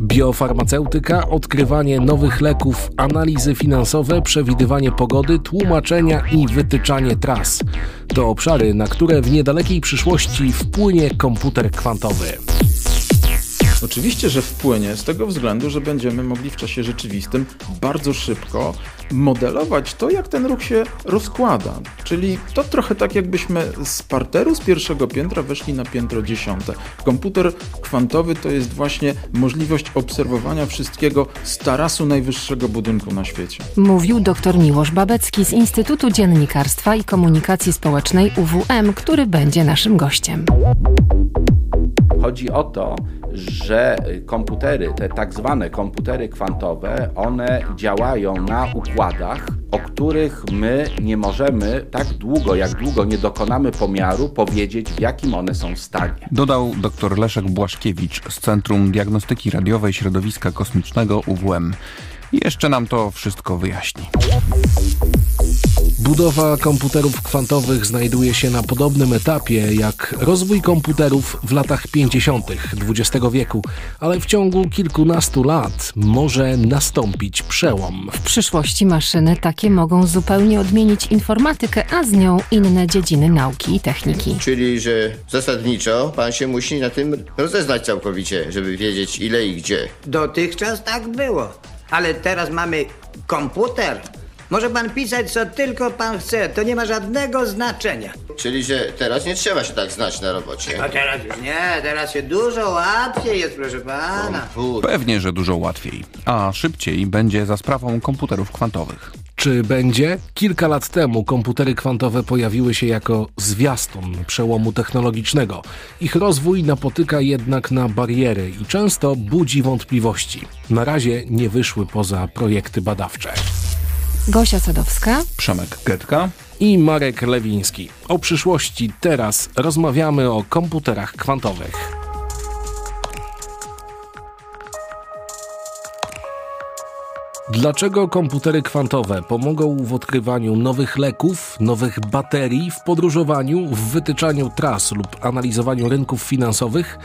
Biofarmaceutyka, odkrywanie nowych leków, analizy finansowe, przewidywanie pogody, tłumaczenia i wytyczanie tras. To obszary, na które w niedalekiej przyszłości wpłynie komputer kwantowy. Oczywiście, że wpłynie z tego względu, że będziemy mogli w czasie rzeczywistym bardzo szybko modelować to, jak ten ruch się rozkłada. Czyli to trochę tak, jakbyśmy z parteru z pierwszego piętra weszli na piętro dziesiąte. Komputer kwantowy to jest właśnie możliwość obserwowania wszystkiego z tarasu najwyższego budynku na świecie. Mówił dr Miłosz Babecki z Instytutu Dziennikarstwa i Komunikacji Społecznej UWM, który będzie naszym gościem. Chodzi o to, że komputery, te tak zwane komputery kwantowe, one działają na układach, o których my nie możemy tak długo, jak długo nie dokonamy pomiaru, powiedzieć w jakim one są stanie. Dodał dr Leszek Błaszkiewicz z Centrum Diagnostyki Radiowej Środowiska Kosmicznego UWM. Jeszcze nam to wszystko wyjaśni. Budowa komputerów kwantowych znajduje się na podobnym etapie jak rozwój komputerów w latach 50. XX wieku, ale w ciągu kilkunastu lat może nastąpić przełom. W przyszłości maszyny takie mogą zupełnie odmienić informatykę, a z nią inne dziedziny nauki i techniki. Czyli, że zasadniczo pan się musi na tym rozeznać całkowicie, żeby wiedzieć ile i gdzie. Dotychczas tak było, ale teraz mamy komputer. Może pan pisać co tylko pan chce, to nie ma żadnego znaczenia. Czyli, że teraz nie trzeba się tak znać na robocie. A teraz już nie, teraz się dużo łatwiej jest, proszę pana. Komputer. Pewnie, że dużo łatwiej, a szybciej będzie za sprawą komputerów kwantowych. Czy będzie? Kilka lat temu komputery kwantowe pojawiły się jako zwiastun przełomu technologicznego. Ich rozwój napotyka jednak na bariery i często budzi wątpliwości. Na razie nie wyszły poza projekty badawcze. Gosia Sadowska, Przemek Getka. I Marek Lewiński. O przyszłości teraz rozmawiamy o komputerach kwantowych. Dlaczego komputery kwantowe pomogą w odkrywaniu nowych leków, nowych baterii, w podróżowaniu, w wytyczaniu tras lub analizowaniu rynków finansowych?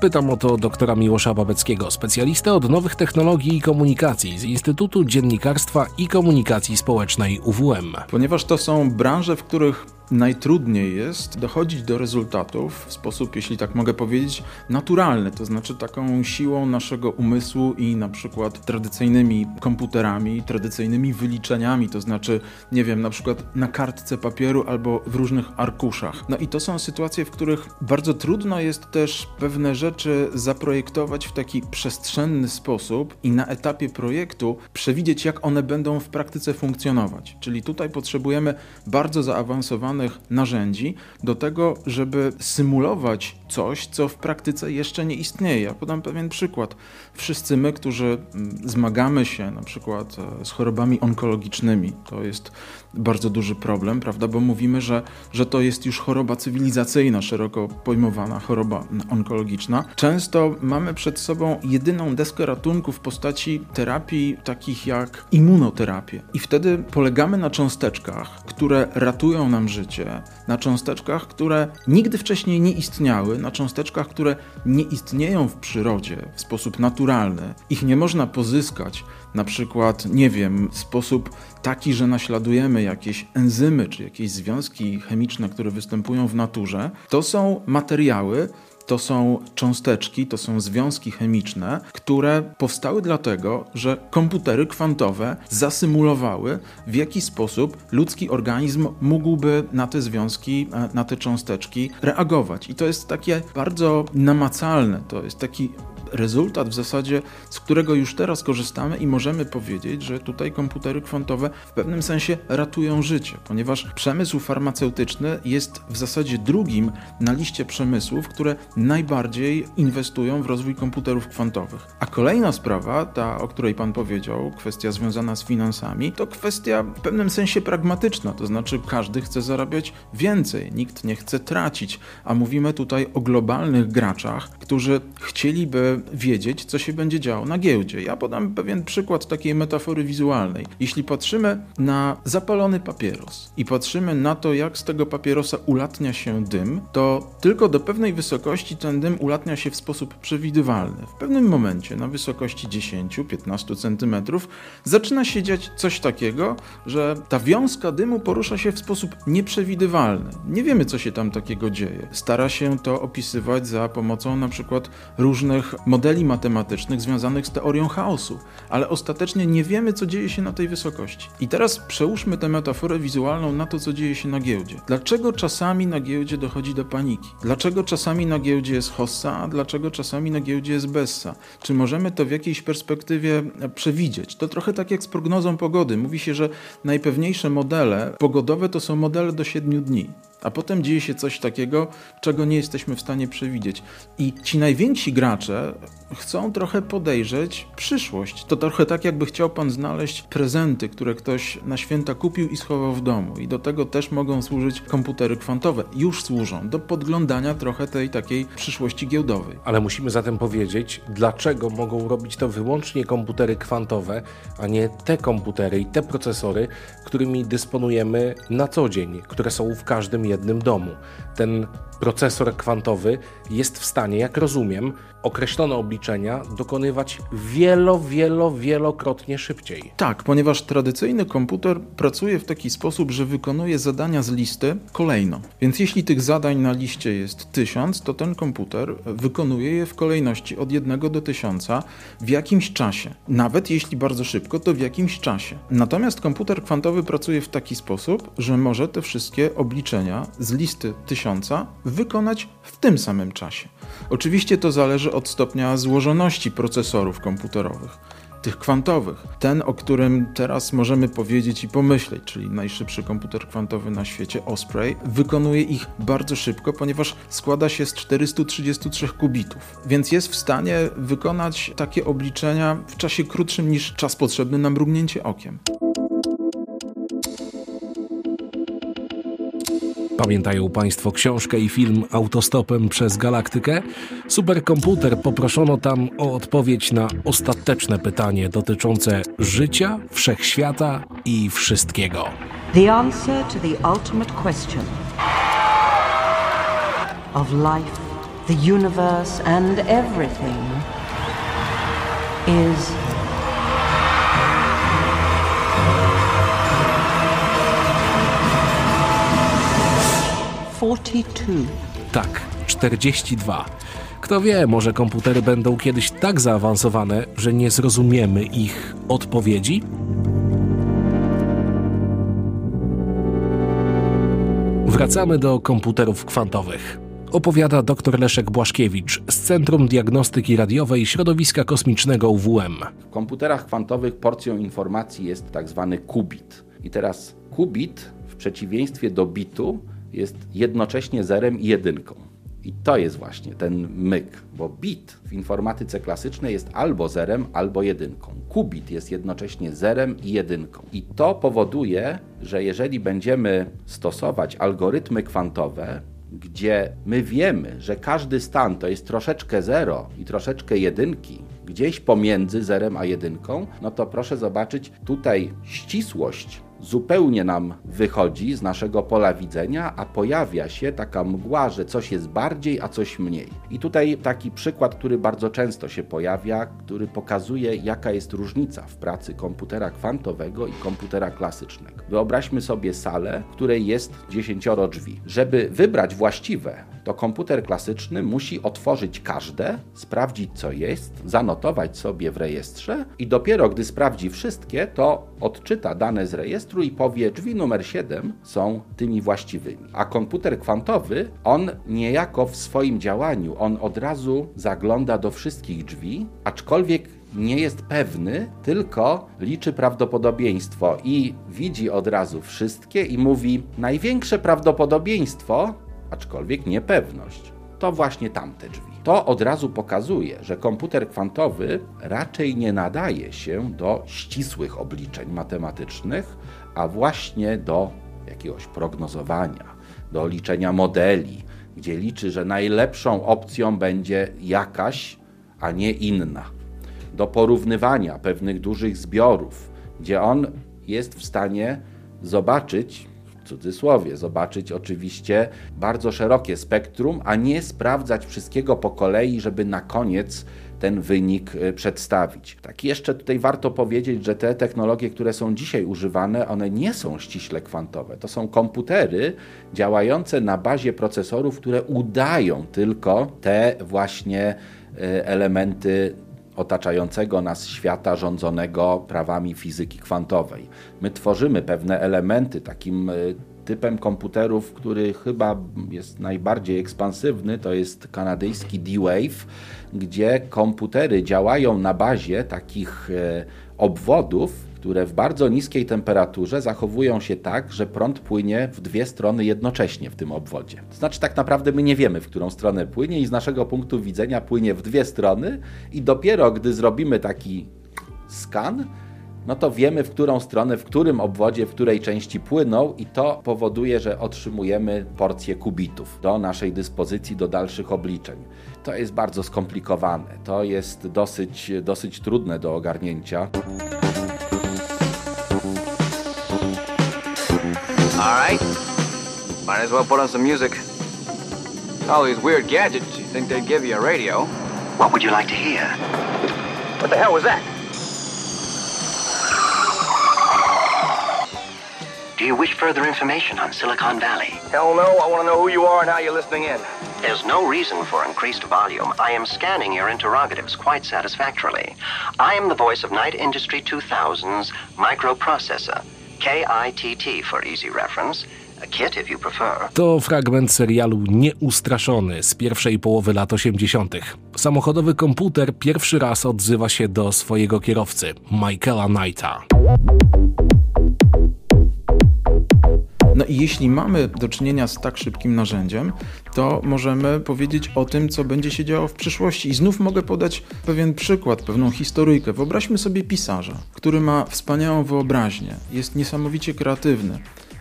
Pytam o to doktora Miłosza Babeckiego, specjalistę od nowych technologii i komunikacji z Instytutu Dziennikarstwa i Komunikacji Społecznej UWM. Ponieważ to są branże, w których najtrudniej jest dochodzić do rezultatów w sposób, jeśli tak mogę powiedzieć, naturalny, to znaczy taką siłą naszego umysłu i na przykład tradycyjnymi komputerami, tradycyjnymi wyliczeniami, to znaczy, nie wiem, na przykład na kartce papieru albo w różnych arkuszach. No i to są sytuacje, w których bardzo trudno jest też pewne rzeczy zaprojektować w taki przestrzenny sposób i na etapie projektu przewidzieć, jak one będą w praktyce funkcjonować. Czyli tutaj potrzebujemy bardzo zaawansowanych narzędzi do tego, żeby symulować coś, co w praktyce jeszcze nie istnieje. Ja podam pewien przykład. Wszyscy my, którzy mm, zmagamy się na przykład e, z chorobami onkologicznymi, to jest bardzo duży problem, prawda, bo mówimy, że, że to jest już choroba cywilizacyjna, szeroko pojmowana choroba onkologiczna. Często mamy przed sobą jedyną deskę ratunku w postaci terapii takich jak immunoterapię. I wtedy polegamy na cząsteczkach, które ratują nam życie, na cząsteczkach, które nigdy wcześniej nie istniały, na cząsteczkach, które nie istnieją w przyrodzie w sposób naturalny. Ich nie można pozyskać, na przykład, nie wiem, w sposób taki, że naśladujemy jakieś enzymy czy jakieś związki chemiczne, które występują w naturze. To są materiały, to są cząsteczki, to są związki chemiczne, które powstały dlatego, że komputery kwantowe zasymulowały, w jaki sposób ludzki organizm mógłby na te związki, e, na te cząsteczki reagować. I to jest takie bardzo namacalne, to jest taki rezultat w zasadzie, z którego już teraz korzystamy i możemy powiedzieć, że tutaj komputery kwantowe w pewnym sensie ratują życie, ponieważ przemysł farmaceutyczny jest w zasadzie drugim na liście przemysłów, które najbardziej inwestują w rozwój komputerów kwantowych. A kolejna sprawa, ta o której Pan powiedział, kwestia związana z finansami, to kwestia w pewnym sensie pragmatyczna, to znaczy każdy chce zarabiać więcej, nikt nie chce tracić, a mówimy tutaj o globalnych graczach, którzy chcieliby wiedzieć, co się będzie działo na giełdzie. Ja podam pewien przykład takiej metafory wizualnej. Jeśli patrzymy na zapalony papieros i patrzymy na to, jak z tego papierosa ulatnia się dym, to tylko do pewnej wysokości ten dym ulatnia się w sposób przewidywalny. W pewnym momencie, na wysokości 10-15 cm, zaczyna się dziać coś takiego, że ta wiązka dymu porusza się w sposób nieprzewidywalny. Nie wiemy, co się tam takiego dzieje. Stara się to opisywać za pomocą na przykład różnych modeli matematycznych związanych z teorią chaosu, ale ostatecznie nie wiemy, co dzieje się na tej wysokości. I teraz przełóżmy tę metaforę wizualną na to, co dzieje się na giełdzie. Dlaczego czasami na giełdzie dochodzi do paniki? Dlaczego czasami na giełdzie jest hossa, a dlaczego czasami na giełdzie jest bessa? Czy możemy to w jakiejś perspektywie przewidzieć? To trochę tak jak z prognozą pogody. Mówi się, że najpewniejsze modele pogodowe to są modele do 7 dni. A potem dzieje się coś takiego, czego nie jesteśmy w stanie przewidzieć. I ci najwięksi gracze chcą trochę podejrzeć przyszłość. To trochę tak, jakby chciał pan znaleźć prezenty, które ktoś na święta kupił i schował w domu. I do tego też mogą służyć komputery kwantowe. Już służą do podglądania trochę tej takiej przyszłości giełdowej. Ale musimy zatem powiedzieć, dlaczego mogą robić to wyłącznie komputery kwantowe, a nie te komputery i te procesory, którymi dysponujemy na co dzień, które są w każdym jednym domu. Ten procesor kwantowy jest w stanie, jak rozumiem, określone obliczenia dokonywać wielo, wielo, wielokrotnie szybciej. Tak, ponieważ tradycyjny komputer pracuje w taki sposób, że wykonuje zadania z listy kolejno. Więc jeśli tych zadań na liście jest tysiąc, to ten komputer wykonuje je w kolejności od jednego do tysiąca w jakimś czasie. Nawet jeśli bardzo szybko, to w jakimś czasie. Natomiast komputer kwantowy pracuje w taki sposób, że może te wszystkie obliczenia z listy tysiąca wykonać w tym samym czasie. Oczywiście to zależy od stopnia złożoności procesorów komputerowych, tych kwantowych. Ten, o którym teraz możemy powiedzieć i pomyśleć, czyli najszybszy komputer kwantowy na świecie, Osprey, wykonuje ich bardzo szybko, ponieważ składa się z 433 kubitów, więc jest w stanie wykonać takie obliczenia w czasie krótszym niż czas potrzebny na mrugnięcie okiem. Pamiętają Państwo książkę i film Autostopem przez Galaktykę? Superkomputer poproszono tam o odpowiedź na ostateczne pytanie dotyczące życia, wszechświata i wszystkiego. The answer to the ultimate question of life, the universe and everything is 42. Tak, 42. Kto wie, może komputery będą kiedyś tak zaawansowane, że nie zrozumiemy ich odpowiedzi? Wracamy do komputerów kwantowych. Opowiada dr Leszek Błaszkiewicz z Centrum Diagnostyki Radiowej Środowiska Kosmicznego UWM. W komputerach kwantowych porcją informacji jest tak zwany qubit. I teraz qubit w przeciwieństwie do bitu jest jednocześnie zerem i jedynką. I to jest właśnie ten myk, bo bit w informatyce klasycznej jest albo zerem, albo jedynką. Kubit jest jednocześnie zerem i jedynką. I to powoduje, że jeżeli będziemy stosować algorytmy kwantowe, gdzie my wiemy, że każdy stan to jest troszeczkę zero i troszeczkę jedynki, gdzieś pomiędzy zerem a jedynką, no to proszę zobaczyć tutaj ścisłość zupełnie nam wychodzi z naszego pola widzenia, a pojawia się taka mgła, że coś jest bardziej, a coś mniej. I tutaj taki przykład, który bardzo często się pojawia, który pokazuje, jaka jest różnica w pracy komputera kwantowego i komputera klasycznego. Wyobraźmy sobie salę, w której jest dziesięcioro drzwi. Żeby wybrać właściwe, to komputer klasyczny musi otworzyć każde, sprawdzić co jest, zanotować sobie w rejestrze i dopiero gdy sprawdzi wszystkie, to odczyta dane z rejestru i powie drzwi numer 7 są tymi właściwymi. A komputer kwantowy, on niejako w swoim działaniu, on od razu zagląda do wszystkich drzwi, aczkolwiek nie jest pewny, tylko liczy prawdopodobieństwo i widzi od razu wszystkie i mówi największe prawdopodobieństwo aczkolwiek niepewność. To właśnie tamte drzwi. To od razu pokazuje, że komputer kwantowy raczej nie nadaje się do ścisłych obliczeń matematycznych, a właśnie do jakiegoś prognozowania, do liczenia modeli, gdzie liczy, że najlepszą opcją będzie jakaś, a nie inna. Do porównywania pewnych dużych zbiorów, gdzie on jest w stanie zobaczyć, cudzysłowie, zobaczyć oczywiście bardzo szerokie spektrum, a nie sprawdzać wszystkiego po kolei, żeby na koniec ten wynik y, przedstawić. Tak jeszcze tutaj warto powiedzieć, że te technologie, które są dzisiaj używane, one nie są ściśle kwantowe. To są komputery działające na bazie procesorów, które udają tylko te właśnie y, elementy otaczającego nas świata rządzonego prawami fizyki kwantowej. My tworzymy pewne elementy takim y, typem komputerów, który chyba jest najbardziej ekspansywny, to jest kanadyjski D-Wave, gdzie komputery działają na bazie takich e, obwodów, które w bardzo niskiej temperaturze zachowują się tak, że prąd płynie w dwie strony jednocześnie w tym obwodzie. To znaczy, tak naprawdę my nie wiemy, w którą stronę płynie, i z naszego punktu widzenia płynie w dwie strony, i dopiero gdy zrobimy taki skan, no to wiemy, w którą stronę, w którym obwodzie, w której części płyną, i to powoduje, że otrzymujemy porcję kubitów do naszej dyspozycji do dalszych obliczeń. To jest bardzo skomplikowane, to jest dosyć, dosyć trudne do ogarnięcia. All right. Might as well put on some music. All these weird gadgets, you think they'd give you a radio? What would you like to hear? What the hell was that? Do you wish further information on Silicon Valley? Hell no, I want to know who you are and how you're listening in. There's no reason for increased volume. I am scanning your interrogatives quite satisfactorily. I am the voice of Night Industry 2000's microprocessor, KITT for easy reference. Kit if you prefer. To fragment serialu Nieustraszony z pierwszej połowy lat 80. Samochodowy komputer pierwszy raz odzywa się do swojego kierowcy, Michaela Knighta. No i jeśli mamy do czynienia z tak szybkim narzędziem, to możemy powiedzieć o tym, co będzie się działo w przyszłości. I znów mogę podać pewien przykład, pewną historyjkę. Wyobraźmy sobie pisarza, który ma wspaniałą wyobraźnię, jest niesamowicie kreatywny,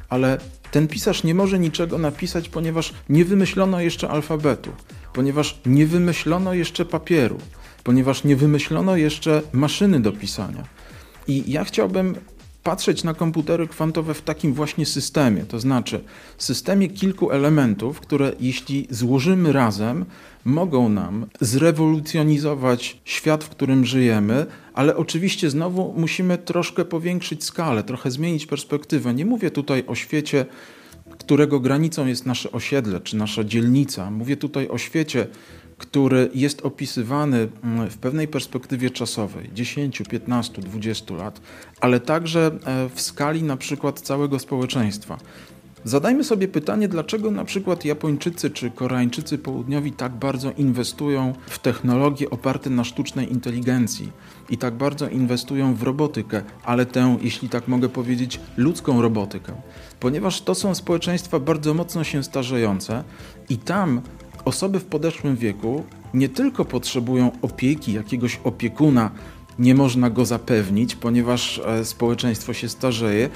ale ten pisarz nie może niczego napisać, ponieważ nie wymyślono jeszcze alfabetu, ponieważ nie wymyślono jeszcze papieru, ponieważ nie wymyślono jeszcze maszyny do pisania. I ja chciałbym patrzeć na komputery kwantowe w takim właśnie systemie, to znaczy systemie kilku elementów, które jeśli złożymy razem, mogą nam zrewolucjonizować świat, w którym żyjemy, ale oczywiście znowu musimy troszkę powiększyć skalę, trochę zmienić perspektywę. Nie mówię tutaj o świecie, którego granicą jest nasze osiedle czy nasza dzielnica. Mówię tutaj o świecie, który jest opisywany mm, w pewnej perspektywie czasowej 10, 15, 20 lat, ale także e, w skali na przykład całego społeczeństwa. Zadajmy sobie pytanie, dlaczego na przykład Japończycy czy Koreańczycy południowi tak bardzo inwestują w technologie oparte na sztucznej inteligencji i tak bardzo inwestują w robotykę, ale tę, jeśli tak mogę powiedzieć, ludzką robotykę. Ponieważ to są społeczeństwa bardzo mocno się starzejące i tam osoby w podeszłym wieku nie tylko potrzebują opieki, jakiegoś opiekuna, nie można go zapewnić, ponieważ e, społeczeństwo się starzeje,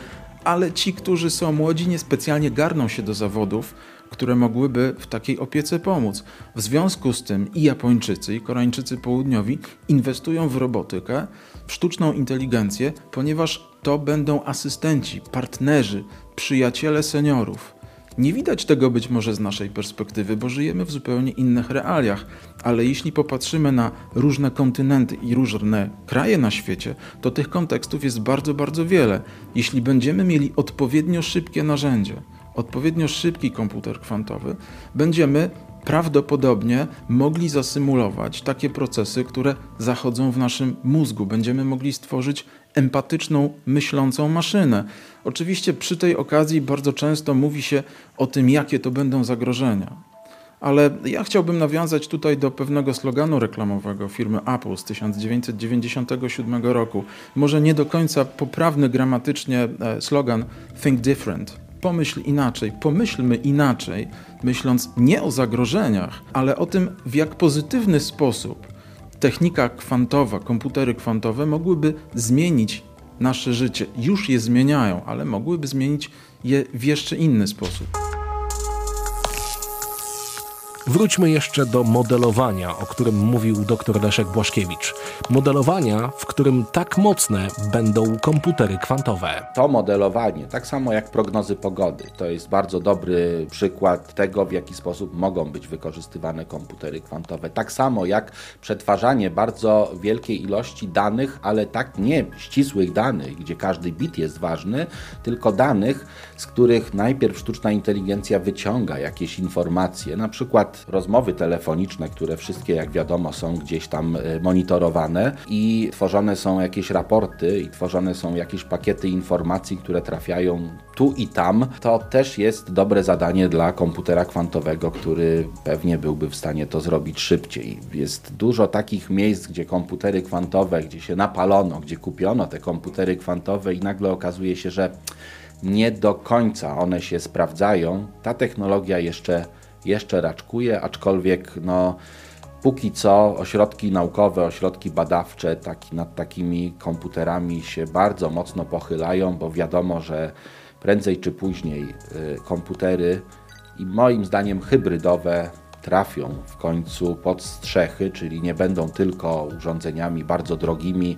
ale ci, którzy są młodzi, niespecjalnie garną się do zawodów, które mogłyby w takiej opiece pomóc. W związku z tym i Japończycy, i Koreańczycy południowi inwestują w robotykę, w sztuczną inteligencję, ponieważ to będą asystenci, partnerzy, przyjaciele seniorów. Nie widać tego być może z naszej perspektywy, bo żyjemy w zupełnie innych realiach, ale jeśli popatrzymy na różne kontynenty i różne kraje na świecie, to tych kontekstów jest bardzo, bardzo wiele. Jeśli będziemy mieli odpowiednio szybkie narzędzie, odpowiednio szybki komputer kwantowy, będziemy prawdopodobnie mogli zasymulować takie procesy, które zachodzą w naszym mózgu. Będziemy mogli stworzyć empatyczną, myślącą maszynę. Oczywiście przy tej okazji bardzo często mówi się o tym, jakie to będą zagrożenia. Ale ja chciałbym nawiązać tutaj do pewnego sloganu reklamowego firmy Apple z 1997 roku. Może nie do końca poprawny gramatycznie e, slogan Think Different. Pomyśl inaczej, pomyślmy inaczej, myśląc nie o zagrożeniach, ale o tym, w jak pozytywny sposób technika kwantowa, komputery kwantowe mogłyby zmienić nasze życie. Już je zmieniają, ale mogłyby zmienić je w jeszcze inny sposób. Wróćmy jeszcze do modelowania, o którym mówił dr Leszek Błaszkiewicz. Modelowania, w którym tak mocne będą komputery kwantowe. To modelowanie, tak samo jak prognozy pogody, to jest bardzo dobry przykład tego, w jaki sposób mogą być wykorzystywane komputery kwantowe. Tak samo jak przetwarzanie bardzo wielkiej ilości danych, ale tak nie ścisłych danych, gdzie każdy bit jest ważny, tylko danych, z których najpierw sztuczna inteligencja wyciąga jakieś informacje, na przykład rozmowy telefoniczne, które wszystkie, jak wiadomo, są gdzieś tam e, monitorowane i tworzone są jakieś raporty i tworzone są jakieś pakiety informacji, które trafiają tu i tam. To też jest dobre zadanie dla komputera kwantowego, który pewnie byłby w stanie to zrobić szybciej. Jest dużo takich miejsc, gdzie komputery kwantowe, gdzie się napalono, gdzie kupiono te komputery kwantowe i nagle okazuje się, że nie do końca one się sprawdzają. Ta technologia jeszcze, jeszcze raczkuje, aczkolwiek no, póki co ośrodki naukowe, ośrodki badawcze taki, nad takimi komputerami się bardzo mocno pochylają, bo wiadomo, że prędzej czy później y, komputery i moim zdaniem hybrydowe trafią w końcu pod strzechy, czyli nie będą tylko urządzeniami bardzo drogimi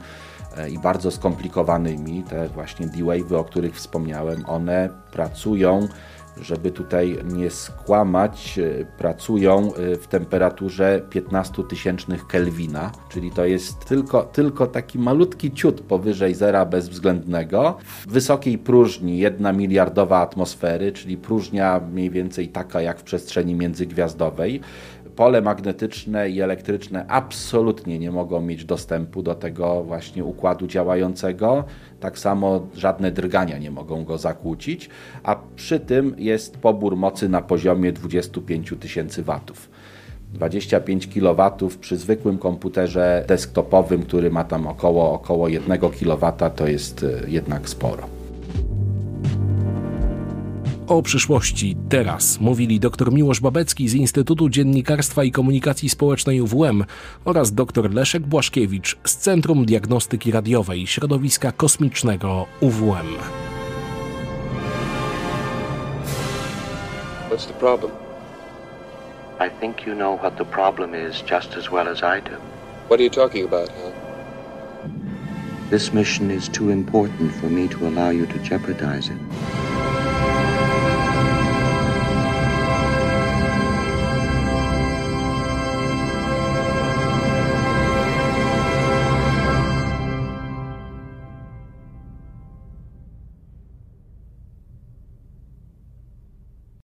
e, i bardzo skomplikowanymi. Te właśnie D-Wave'y, o których wspomniałem, one pracują żeby tutaj nie skłamać, e, pracują e, w temperaturze 15 tysięcznych Kelwina, czyli to jest tylko, tylko taki malutki ciut powyżej zera bezwzględnego. W wysokiej próżni jedna miliardowa atmosfery, czyli próżnia mniej więcej taka jak w przestrzeni międzygwiazdowej pole magnetyczne i elektryczne absolutnie nie mogą mieć dostępu do tego właśnie układu działającego. Tak samo żadne drgania nie mogą go zakłócić, a przy tym jest pobór mocy na poziomie 25 tysięcy watów. 25 kW przy zwykłym komputerze desktopowym, który ma tam około, około 1 kW, to jest e, jednak sporo. O przyszłości teraz mówili dr Miłosz Babecki z Instytutu Dziennikarstwa i Komunikacji Społecznej UWM oraz dr Leszek Błaszkiewicz z Centrum Diagnostyki Radiowej Środowiska Kosmicznego UWM. What's the problem? I think you know what the problem is just as well as I do. What are you talking about, Hal? This mission is too important for me to allow you to jeopardize it.